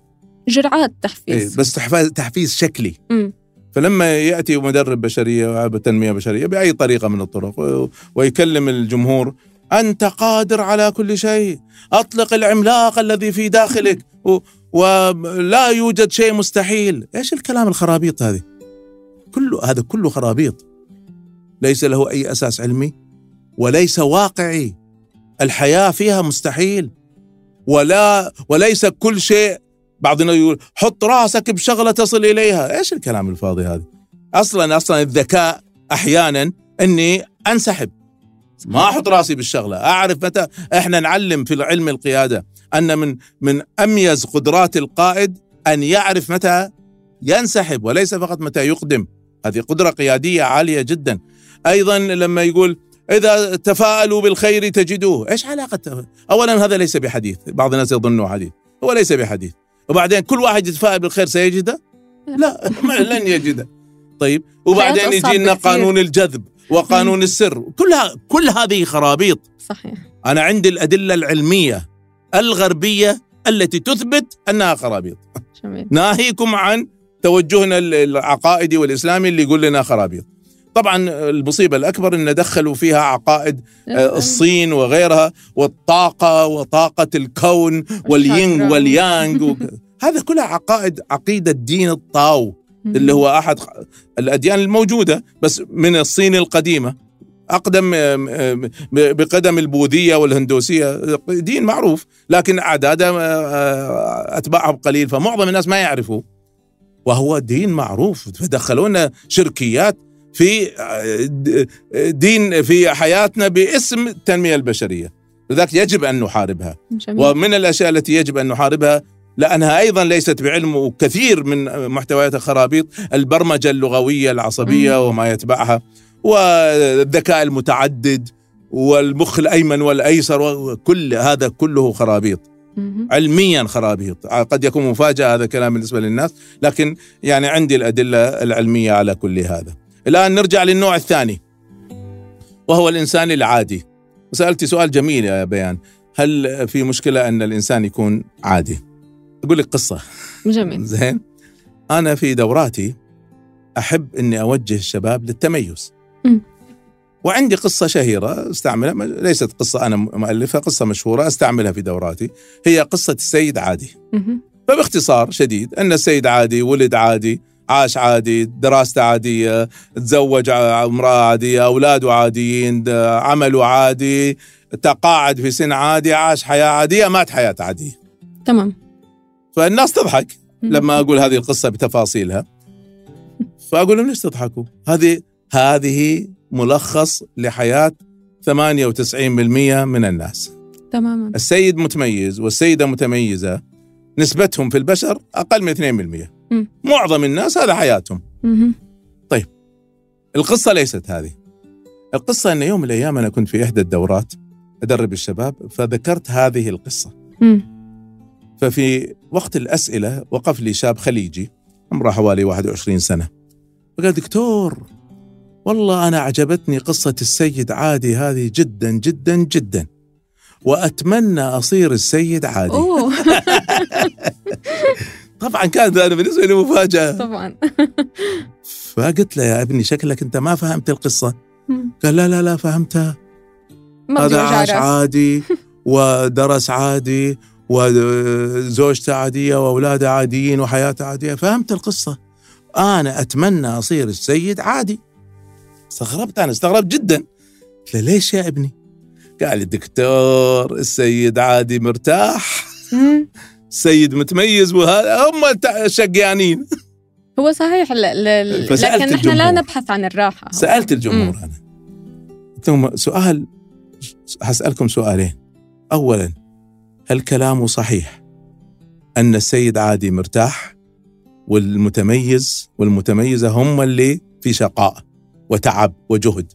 جرعات إيه تحفيز بس تحفيز شكلي. مم. فلما يأتي مدرب بشرية تنميه بشريه بأي طريقة من الطرق ويكلم الجمهور أنت قادر على كل شيء أطلق العملاق الذي في داخلك ولا يوجد شيء مستحيل. إيش الكلام الخرابيط هذه؟ كله هذا كله خرابيط. ليس له أي أساس علمي وليس واقعي. الحياة فيها مستحيل. ولا وليس كل شيء بعضنا يقول حط راسك بشغلة تصل إليها. إيش الكلام الفاضي هذا؟ أصلا أصلا الذكاء أحيانا إني أنسحب. ما أحط راسي بالشغلة. أعرف متى إحنا نعلم في علم القيادة أن من من أميز قدرات القائد أن يعرف متى ينسحب وليس فقط متى يقدم. هذه قدرة قيادية عالية جدا. أيضا لما يقول إذا تفاءلوا بالخير تجدوه. إيش علاقة اولا هذا ليس بحديث. بعض الناس يظنه حديث. هو ليس بحديث. وبعدين كل واحد يتفائل بالخير سيجده؟ لا. لن يجده. طيب وبعدين يجي لنا قانون الجذب وقانون السر. كلها كل هذه خرابيط. صحيح. أنا عندي الأدلة العلمية الغربية التي تثبت أنها خرابيط. جميل. ناهيكم عن توجهنا العقائدي والإسلامي اللي يقول لنا خرابيط. طبعا المصيبة الأكبر إن دخلوا فيها عقائد آه، الصين وغيرها والطاقة وطاقة الكون والينغ واليانغ. هذا كلها عقائد عقيدة دين الطاو اللي هو أحد الأديان الموجودة بس من الصين القديمة. أقدم آم، آم، بقدم البوذية والهندوسية دين معروف لكن أعداده آه، أتباعهم قليل فمعظم الناس ما يعرفوا وهو دين معروف فدخلونا شركيات في آه، د- دين في حياتنا باسم التنمية البشرية. لذلك يجب أن نحاربها. جميل. ومن الأشياء التي يجب أن نحاربها لأنها أيضا ليست بعلم وكثير من محتوياتها خرابيط البرمجة اللغوية العصبية وما يتبعها والذكاء المتعدد والمخ الايمن والأيسر وكل هذا كله خرابيط. علميا خرابيط. قد يكون مفاجأة هذا الكلام بالنسبة للناس لكن يعني عندي الأدلة العلمية على كل هذا. الآن نرجع للنوع الثاني وهو الإنسان العادي. سالتي سؤال جميل يا بيان هل في مشكلة أن الإنسان يكون عادي؟ أقول لك قصة. جميل. زين. أنا في دوراتي أحب إني أوجه الشباب للتميز. مم. وعندي قصة شهيرة أستعملها م- ليست قصة أنا مؤلفها قصة مشهورة أستعملها في دوراتي. هي قصة السيد عادي. مهم. فباختصار شديد أن السيد عادي ولد عادي عاش عادي دراسته عادية تزوج ع- امرأة عادية اولاده عاديين عمله عادي تقاعد في سن عادي عاش حياة عادية مات حياة عادية تمام فالناس تضحك. لما أقول هذه القصة بتفاصيلها فأقول لهم ليش تضحكوا؟ هذه هذه ملخص لحياة 98% من الناس. تماما السيد متميز والسيدة متميزة نسبتهم في البشر أقل من 2%. مم. معظم الناس هذا حياتهم. مهم. القصة ليست هذه. القصة إن يوم من الأيام أنا كنت في إحدى الدورات أدرب الشباب فذكرت هذه القصة. مم. ففي وقت الأسئلة وقف لي شاب خليجي عمره حوالي 21 سنة فقال دكتور والله أنا عجبتني قصة السيد عادي هذه جدا جدا جدا وأتمنى أصير السيد عادي طبعا كانت أنا بالنسبة لي مفاجأة. طبعا. فقلت له يا ابني شكلك أنت ما فهمت القصة. مم. قال لا لا لا فهمتها. هذا عاش عادي ودرس عادي وزوجته عادية وأولاده عاديين وحياته عادية. فهمت القصة. أنا أتمنى أصير السيد عادي. استغربت أنا استغربت جدا. قلت له ليش يا ابني؟ قال لي دكتور السيد عادي مرتاح. مم. السيد متميز وهذا هم شقيانين. هو صحيح ل... ل... لكن نحن لا. نبحث عن الراحة. سألت الجمهور أنا. قلت لهم سؤال هسألكم سؤالين. أولا هل كلامه صحيح أن السيد عادي مرتاح والمتميز والمتميزة هم اللي في شقاء وتعب وجهد؟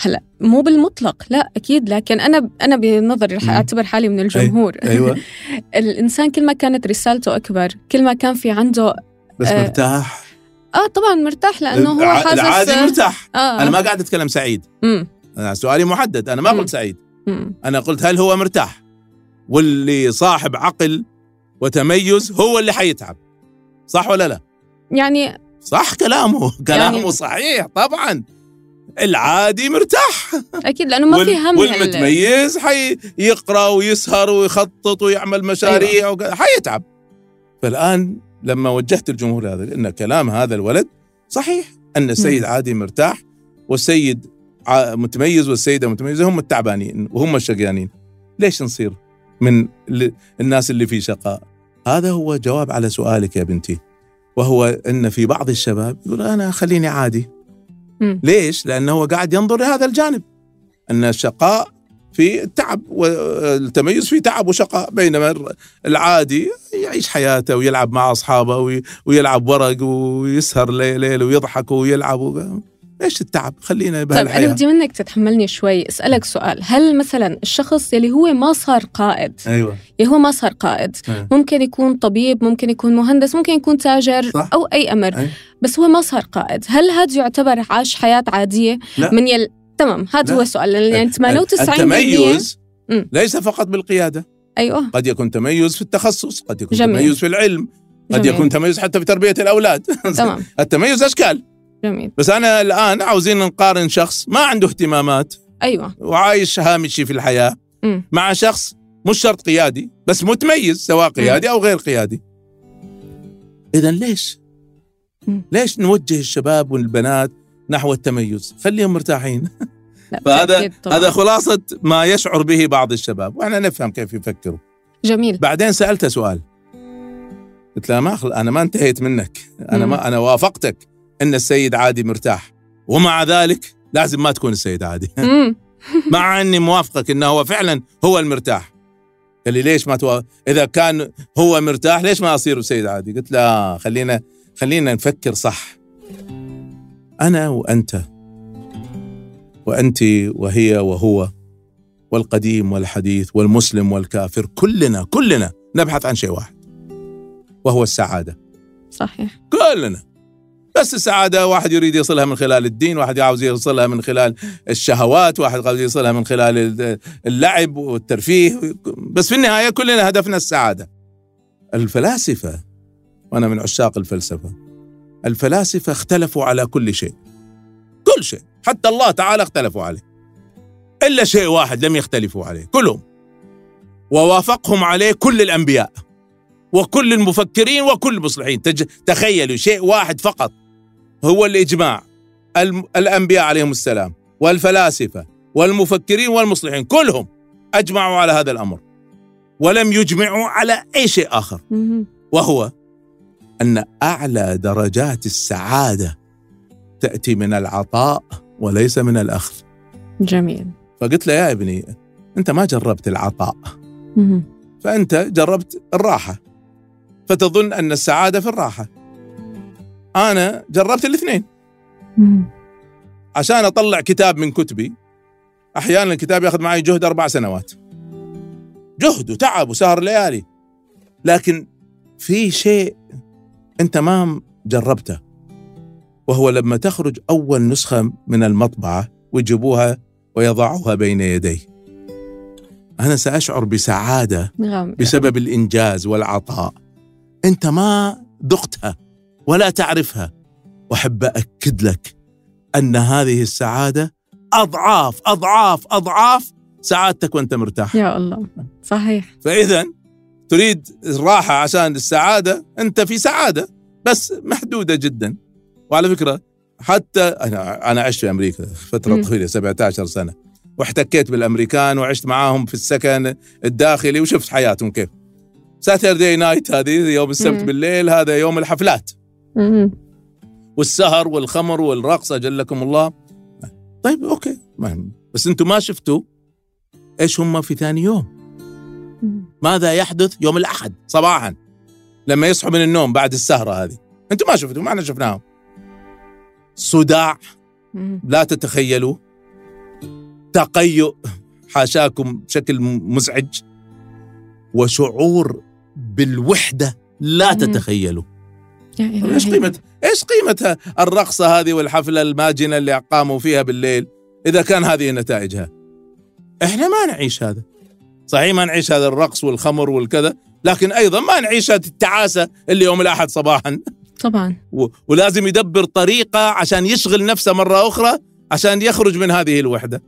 هلا مو بالمطلق لا أكيد لكن أنا أنا بنظري رح. أعتبر حالي من الجمهور. أيوة. الإنسان كل ما كانت رسالته أكبر كل ما كان في عنده بس آه، مرتاح؟ آه طبعا مرتاح لأنه هو الع- حاسس العادي مرتاح. آه. أنا ما قاعد أتكلم سعيد. مم. أنا سؤالي محدد أنا ما مم. قلت سعيد. مم. أنا قلت هل هو مرتاح؟ واللي صاحب عقل وتميز هو اللي حيتعب. صح ولا لا؟ يعني صح كلامه. كلامه يعني- صحيح طبعا. العادي مرتاح. أكيد لأنه ما في هم والمتميز حيقرا ويسهر ويخطط ويعمل مشاريع أيوة. حيتعب فالآن لما وجهت الجمهور هذا ان كلام هذا الولد صحيح أن السيد. عادي مرتاح والسيد متميز والسيدة متميزة هم التعبانين وهم الشقيانين. ليش نصير من ال- الناس اللي في شقاء؟ هذا هو جواب على سؤالك يا بنتي. وهو أن في بعض الشباب يقول أنا خليني عادي. ليش؟ لأنه هو قاعد ينظر لهذا الجانب أن الشقاء في التعب والتميز في تعب وشقاء بينما العادي يعيش حياته ويلعب مع أصحابه وي- ويلعب ورق ويسهر ليل ويضحك ويلعب. إيش التعب خلينا طيب أنا بدي منك تتحملني شوي أسألك سؤال هل مثلا الشخص يلي هو ما صار قائد أيوه يلي هو ما صار قائد أيوة. ممكن يكون طبيب ممكن يكون مهندس ممكن يكون تاجر صح. أو أي أمر أيوة. بس هو ما صار قائد هل هذا يعتبر عاش حياة عادية لا. من يل تمام هذا. هو السؤال يعني 98% التميز. ليس فقط بالقيادة أيوه قد يكون تميز في التخصص قد يكون جميل. تميز في العلم قد جميل. يكون تميز حتى في تربية الأولاد تمام التميز أشكال جميل. بس أنا الآن عاوزين نقارن شخص ما عنده اهتمامات أيوه. وعايش هامشي في الحياة مم. مع شخص مش شرط قيادي بس متميز سواء قيادي أو غير قيادي. اذا ليش؟ مم. ليش نوجه الشباب والبنات نحو التميز؟ خليهم مرتاحين. فهذا. هذا خلاصة ما يشعر به بعض الشباب وإحنا نفهم كيف يفكروا. جميل. بعدين سألته سؤال. قلت له ما أخل... أنا ما انتهيت منك. أنا. ما أنا وافقتك. إن السيد عادي مرتاح. ومع ذلك لازم ما تكون السيد عادي. مع إني موافقك إنه هو فعلا هو المرتاح. قال لي ليش ما تو... إذا كان هو مرتاح ليش ما أصير سيد عادي؟ قلت لا خلينا خلينا نفكر صح. أنا وأنت وأنت وهي وهو والقديم والحديث والمسلم والكافر كلنا كلنا نبحث عن شيء واحد وهو السعادة. صحيح. كلنا. بس السعادة واحد يريد يصلها من خلال الدين واحد عاوز يوصلها من خلال الشهوات واحد عاوز يوصلها من خلال اللعب والترفيه. بس في النهاية كلنا هدفنا السعادة. الفلاسفة وأنا من عشاق الفلسفة الفلاسفة اختلفوا على كل شيء. كل شيء حتى الله تعالى اختلفوا عليه. إلا شيء واحد لم يختلفوا عليه كلهم. ووافقهم عليه كل الأنبياء وكل المفكرين وكل المصلحين. تخيلوا شيء واحد فقط. هو الإجماع. الأنبياء عليهم السلام والفلاسفة والمفكرين والمصلحين كلهم أجمعوا على هذا الأمر. ولم يجمعوا على أي شيء آخر. وهو أن أعلى درجات السعادة تأتي من العطاء وليس من الأخذ. جميل. فقلت له يا ابني أنت ما جربت العطاء. فأنت جربت الراحة. فتظن أن السعادة في الراحة. أنا جربت الاثنين. عشان أطلع كتاب من كتبي أحيانا الكتاب ياخذ معي جهد أربع سنوات. جهد وتعب وسهر ليالي. لكن في شيء أنت ما جربته وهو لما تخرج أول نسخة من المطبعة ويجيبوها ويضعوها بين يدي. أنا سأشعر بسعادة غامض بسبب الإنجاز والعطاء. أنت ما ذقتها ولا تعرفها واحب اكد لك أن هذه السعادة أضعاف أضعاف أضعاف سعادتك وأنت مرتاح يا الله صحيح فإذا تريد الراحة عشان السعادة أنت في سعادة بس محدودة جدا وعلى فكرة حتى أنا أنا عشت في أمريكا فترة. طويلة 17 سنة واحتكيت بالأمريكان وعشت معاهم في السكن الداخلي وشفت حياتهم كيف ساتردي نايت هذه يوم السبت. بالليل هذا يوم الحفلات. والسهر والخمر والرقص اجلكم الله. طيب أوكي ما بس أنتم ما شفتوا إيش هم في ثاني يوم. ماذا يحدث يوم الأحد صباحا لما يصحوا من النوم بعد السهرة هذه؟ أنتم ما شفتوا ما إحنا شفناهم. صداع. لا تتخيلوا. تقيؤ. حاشاكم بشكل مزعج. وشعور بالوحدة. لا. تتخيلوا. إيش قيمه إيش قيمة الرقصة هذه والحفلة الماجنة اللي قاموا فيها بالليل إذا كان هذه نتائجها؟ إحنا ما نعيش هذا. صحيح ما نعيش هذا الرقص والخمر والكذا لكن أيضا ما نعيش هذه التعاسة اللي يوم الأحد صباحا. طبعا. و- ولازم يدبر طريقة عشان يشغل نفسه مرة أخرى عشان يخرج من هذه الوحدة.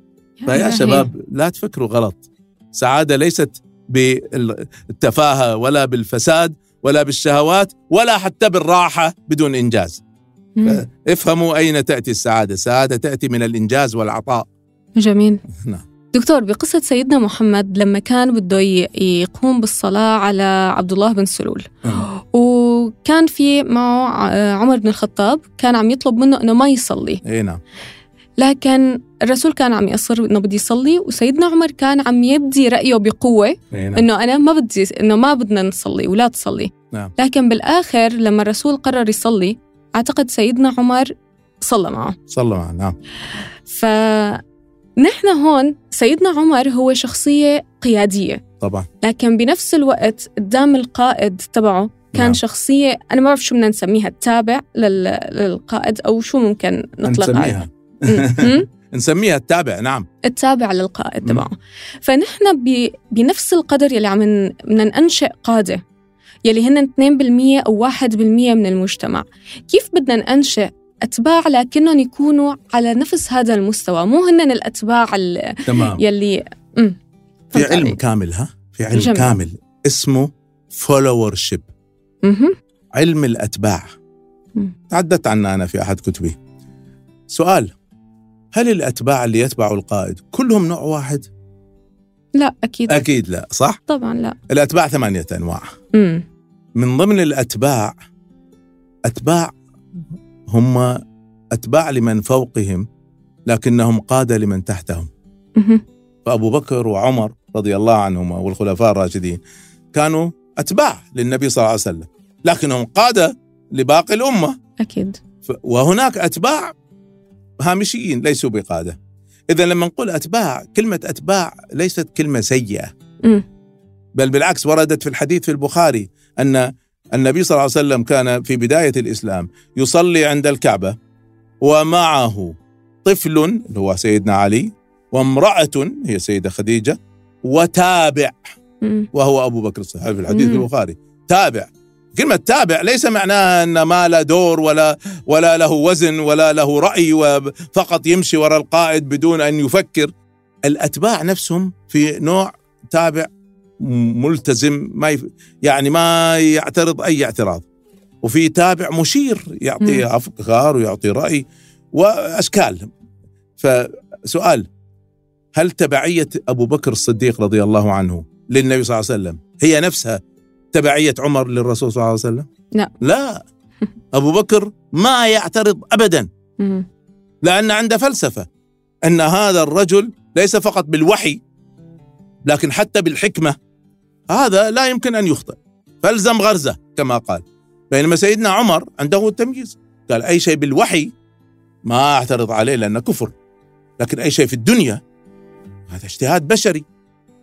فيا. شباب لا تفكروا غلط. سعادة ليست بالتفاهة ولا بالفساد ولا بالشهوات ولا حتى بالراحة بدون إنجاز. مم. افهموا أين تأتي السعادة. السعادة تأتي من الإنجاز والعطاء. جميل. نعم. دكتور بقصة سيدنا محمد لما كان بده يقوم بالصلاة على عبد الله بن سلول. وكان في معه ع- عمر بن الخطاب كان عم يطلب منه إنه ما يصلي. إي نعم. لكن الرسول كان عم يصر إنه بدي يصلي وسيدنا عمر كان عم يبدي رأيه بقوة نعم. إنه أنا ما بدي إنه ما بدنا نصلي ولا تصلي. نعم. لكن بالآخر لما الرسول قرر يصلي أعتقد سيدنا عمر صلى معه. صلى معنا نعم. فنحن هون سيدنا عمر هو شخصية قيادية. طبعا. لكن بنفس الوقت قدام القائد تبعه كان نعم. شخصية أنا ما بعرف شو بدنا نسميها التابع لل... للقائد أو شو ممكن نطلق عليها نسميها التابع نعم التابع للقائد. تبعه فنحن ب... بنفس القدر يلي عم بدنا ننشئ قادة يلي هن 2% أو 1% من المجتمع كيف بدنا ننشئ أتباع لكنهم يكونوا على نفس هذا المستوى مو هن الأتباع ال- تمام يلي مم. في علم علي؟ كامل ها في علم جميل. كامل اسمه فولورشيب مهم. علم الأتباع مم. تعددت عنه أنا في أحد كتبي سؤال هل الأتباع اللي يتبعوا القائد كلهم نوع واحد؟ لا أكيد أكيد لا صح؟ طبعا لا الأتباع ثمانية أنواع مم. من ضمن الأتباع أتباع هم أتباع لمن فوقهم لكنهم قادة لمن تحتهم مهم. فأبو بكر وعمر رضي الله عنهما والخلفاء الراشدين كانوا أتباع للنبي صلى الله عليه وسلم لكنهم قادة لباقي الأمة أكيد وهناك أتباع هامشيين ليسوا بقادة اذا لما نقول أتباع كلمة أتباع ليست كلمة سيئة مم. بل بالعكس وردت في الحديث في البخاري أن النبي صلى الله عليه وسلم كان في بداية الإسلام يصلي عند الكعبة ومعه طفل اللي هو سيدنا علي وامرأة هي سيدة خديجة وتابع. وهو أبو بكر الصديق في الحديث في. البخاري تابع كلمة تابع ليس معناها أن ما له دور ولا ولا له وزن ولا له رأي وفقط يمشي وراء القائد بدون أن يفكر. الأتباع نفسهم في نوع تابع ملتزم ما يف... يعني ما يعترض أي اعتراض. وفي تابع مشير يعطي. أفكار ويعطي رأي وأشكال. فسؤال هل تبعية أبو بكر الصديق رضي الله عنه للنبي صلى الله عليه وسلم هي نفسها تبعية عمر للرسول صلى الله عليه وسلم؟ لا. لا. أبو بكر ما يعترض أبدا. لأن عنده فلسفة أن هذا الرجل ليس فقط بالوحي لكن حتى بالحكمة. هذا لا يمكن أن يخطئ. فالزم غرزة كما قال. بينما سيدنا عمر عنده التمييز. قال أي شيء بالوحي ما أعترض عليه لأنه كفر. لكن أي شيء في الدنيا هذا اجتهاد بشري.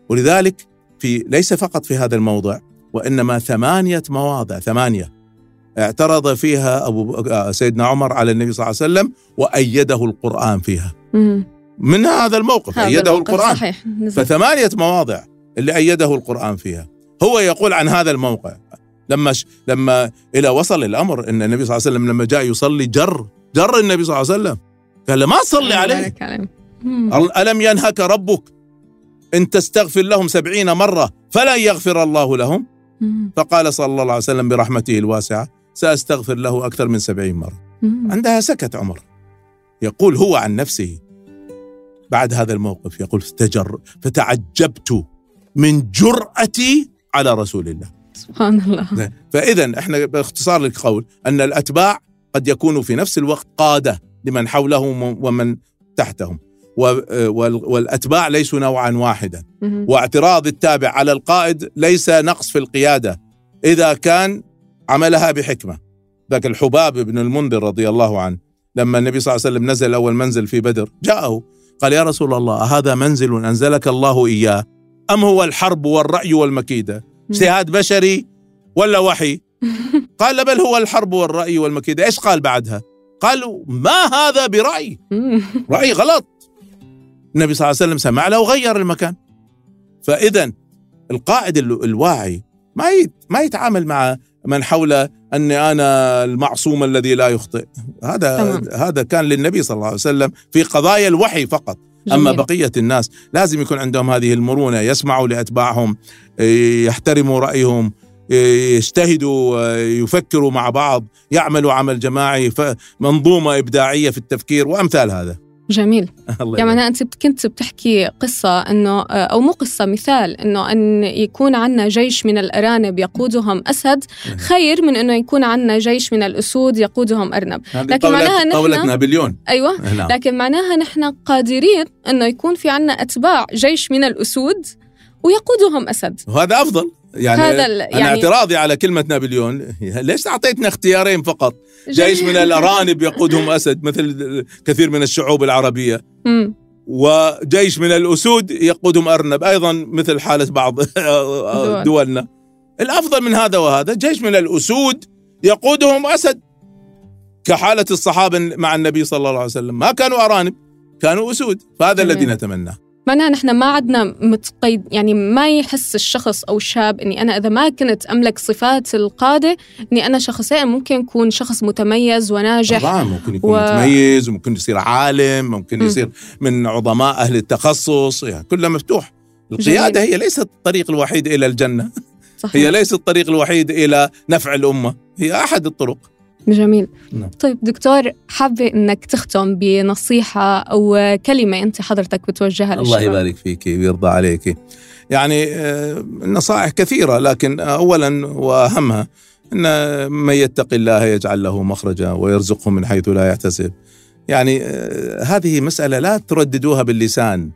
ولذلك في ليس فقط في هذا الموضع. وإنما ثمانية مواضع ثمانية اعترض فيها أبو آه، سيدنا عمر على النبي صلى الله عليه وسلم وأيده القرآن فيها. من هذا الموقف هذا أيده الموقف القرآن صحيح. فثمانية مواضع اللي أيده القرآن فيها هو يقول عن هذا الموقع لما ش... لما إلى وصل الأمر أن النبي صلى الله عليه وسلم لما جاء يصلي جر جر النبي صلى الله عليه وسلم قال له ما تصلي عليه عليك عليه. مم. أل- ألم ينهك ربك إن تستغفر لهم سبعين مرة فلن يغفر الله لهم. فقال صلى الله عليه وسلم برحمته الواسعة سأستغفر له أكثر من سبعين مرة. عندها سكت عمر. يقول هو عن نفسه بعد هذا الموقف يقول فتجر فتعجبت من جرأتي على رسول الله. سبحان الله. فإذا إحنا باختصار القول أن الأتباع قد يكونوا في نفس الوقت قادة لمن حولهم ومن تحتهم. و- وال- والأتباع ليسوا نوعا واحدا. واعتراض التابع على القائد ليس نقص في القيادة. إذا كان عملها بحكمة. ذاك الحباب بن المنذر رضي الله عنه لما النبي صلى الله عليه وسلم نزل أول منزل في بدر جاءه قال يا رسول الله هذا منزل أنزلك الله إياه؟ أم هو الحرب والرأي والمكيدة؟ اجتهاد بشري ولا وحي؟ قال بل هو الحرب والرأي والمكيدة. إيش قال بعدها؟ قالوا ما هذا برأي. رأي غلط. النبي صلى الله عليه وسلم سمع له وغير المكان فإذا القائد ال- الواعي ما ما يتعامل مع من حوله أني أنا المعصوم الذي لا يخطئ هذا تمام. هذا كان للنبي صلى الله عليه وسلم في قضايا الوحي فقط أما جميل. بقية الناس لازم يكون عندهم هذه المرونة يسمعوا لأتباعهم يحترموا رأيهم يجتهدوا يفكروا مع بعض يعملوا عمل جماعي منظومة إبداعية في التفكير وأمثال هذا جميل. يعني أنت كنت بتحكي قصة إنه أو مو قصة مثال إنه أن يكون عندنا جيش من الأرانب يقودهم أسد خير من إنه يكون عندنا جيش من الأسود يقودهم أرنب. هذه لكن معناها نحن- نابليون. أيوه. نعم. لكن معناها نحن قادرين إنه يكون في عندنا أتباع جيش من الأسود ويقودهم أسد. وهذا أفضل. يعني هذا ال- يعني- اعتراضي على كلمة نابليون. ليش اعطيتنا اختيارين فقط؟ جيش من الأرانب يقودهم أسد مثل كثير من الشعوب العربية. مم. وجيش من الأسود يقودهم أرنب أيضا مثل حالة بعض دول. دولنا. الأفضل من هذا وهذا جيش من الأسود يقودهم أسد. كحالة الصحابة مع النبي صلى الله عليه وسلم. ما كانوا أرانب كانوا أسود. فهذا. الذي نتمناه. معناها نحن ما عدنا متقيد يعني ما يحس الشخص أو الشاب إني أنا إذا ما كنت أملك صفات القادة إني أنا شخصيا ممكن اكون شخص متميز وناجح طبعا ممكن يكون و-. متميز وممكن يصير عالم ممكن م. يصير من عظماء أهل التخصص يعني كله مفتوح. القيادة هي ليست الطريق الوحيد إلى الجنة. صحيح. هي ليست الطريق الوحيد إلى نفع الأمة. هي أحد الطرق. جميل. نعم. طيب دكتور حابة إنك تختم بنصيحة أو كلمة أنت حضرتك بتوجهها الله للشباب يبارك فيك ويرضى عليك. يعني آه، النصائح كثيرة لكن أولا وأهمها أن من يتق الله يجعل له مخرجا ويرزقه من حيث لا يحتسب. يعني آه، هذه مسألة لا ترددوها باللسان.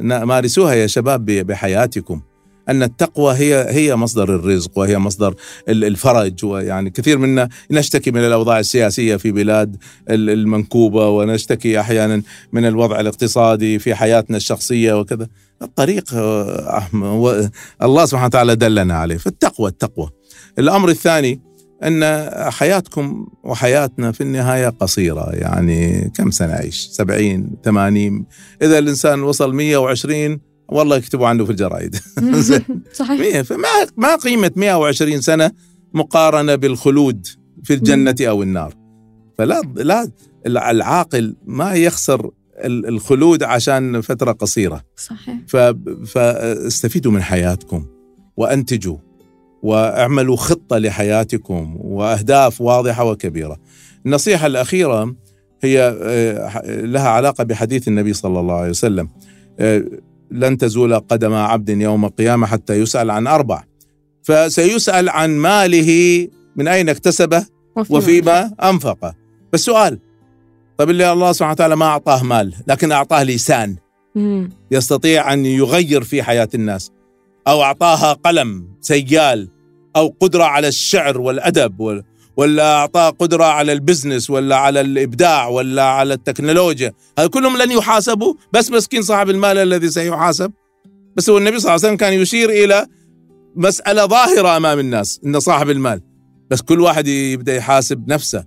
مارسوها يا شباب بحياتكم. أن التقوى هي هي مصدر الرزق وهي مصدر ال- الفرج ويعني كثير منا نشتكي من الأوضاع السياسية في بلاد ال- المنكوبة ونشتكي أحيانا من الوضع الاقتصادي في حياتنا الشخصية وكذا. الطريق آه، الله سبحانه وتعالى دلنا عليه. فالتقوى التقوى. الأمر الثاني أن حياتكم وحياتنا في النهاية قصيرة. يعني كم سنة عيش سبعين ثمانين. إذا الإنسان وصل 120 والله يكتبوا عنه في الجرائد زين. صحيح. فما ما قيمة 120 سنة مقارنة بالخلود في الجنة أو النار. فلا لا العاقل ما يخسر ال- الخلود عشان فترة قصيرة. صحيح. فاستفيدوا من حياتكم وأنتجوا واعملوا خطة لحياتكم وأهداف واضحة وكبيرة. النصيحة الأخيرة هي آه، لها علاقة بحديث النبي صلى الله عليه وسلم. آه، لن تزول قدم عبد يوم القيامة حتى يسأل عن أربع. فسيسأل عن ماله من أين اكتسبه؟ وفيما أنفقه. بس سؤال طيب اللي الله سبحانه وتعالى ما أعطاه مال لكن أعطاه لسان. يستطيع أن يغير في حياة الناس. أو أعطاها قلم سيال أو قدرة على الشعر والأدب وال- ولا أعطاه قدرة على البزنس ولا على الإبداع ولا على التكنولوجيا. هذا كلهم لن يحاسبوا. بس مسكين صاحب المال الذي سيحاسب. بس هو النبي صلى الله عليه وسلم كان يشير إلى مسألة ظاهرة أمام الناس إن صاحب المال. بس كل واحد يبدأ يحاسب نفسه.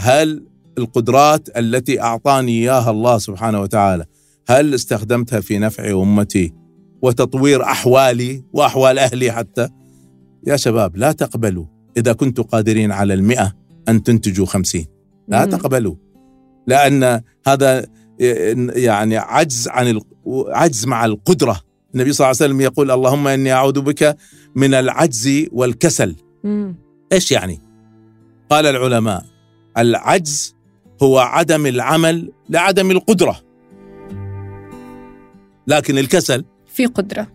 هل القدرات التي أعطاني إياها الله سبحانه وتعالى هل استخدمتها في نفع أمتي وتطوير أحوالي وأحوال أهلي حتى؟ يا شباب لا تقبلوا. إذا كنتم قادرين على المئة أن تنتجوا خمسين لا مم. تقبلوا لأن هذا يعني عجز عن عجز مع القدرة النبي صلى الله عليه وسلم يقول اللهم إني أعوذ بك من العجز والكسل مم. إيش يعني؟ قال العلماء العجز هو عدم العمل لعدم القدرة. لكن الكسل في قدرة.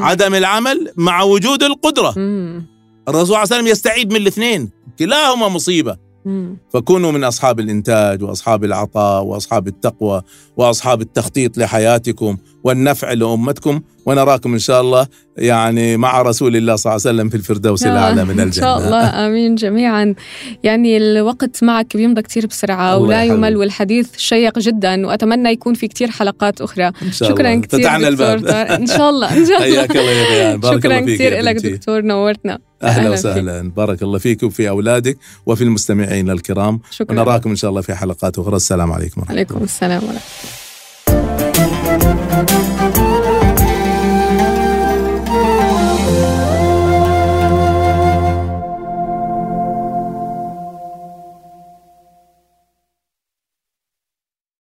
عدم العمل مع وجود القدرة. مم. الرسول صلى الله عليه وسلم يستعيد من الاثنين، كلاهما مصيبة. مم. فكونوا من أصحاب الإنتاج وأصحاب العطاء وأصحاب التقوى وأصحاب التخطيط لحياتكم والنفع لأمتكم ونراكم إن شاء الله يعني مع رسول الله صلى الله عليه وسلم في الفردوس الاعلى من الجنة. ان شاء الله آمين جميعا. يعني الوقت معك بيمضى كثير بسرعة الله ولا. يمل والحديث شيق جدا وأتمنى يكون في كثير حلقات أخرى. إن شاء شكرا الله. كثير فتحنا الباب. إن شاء الله إن شاء الله. حياك الله يا ريان. بارك شكرا الله فيك لك. دكتور نورتنا. أهلا فيك. وسهلا. بارك الله فيك وفي أولادك وفي المستمعين الكرام. شكرا. ونراكم إن شاء الله في حلقات أخرى. السلام عليكم ورحمة الله. عليكم السلام ورحمة الله.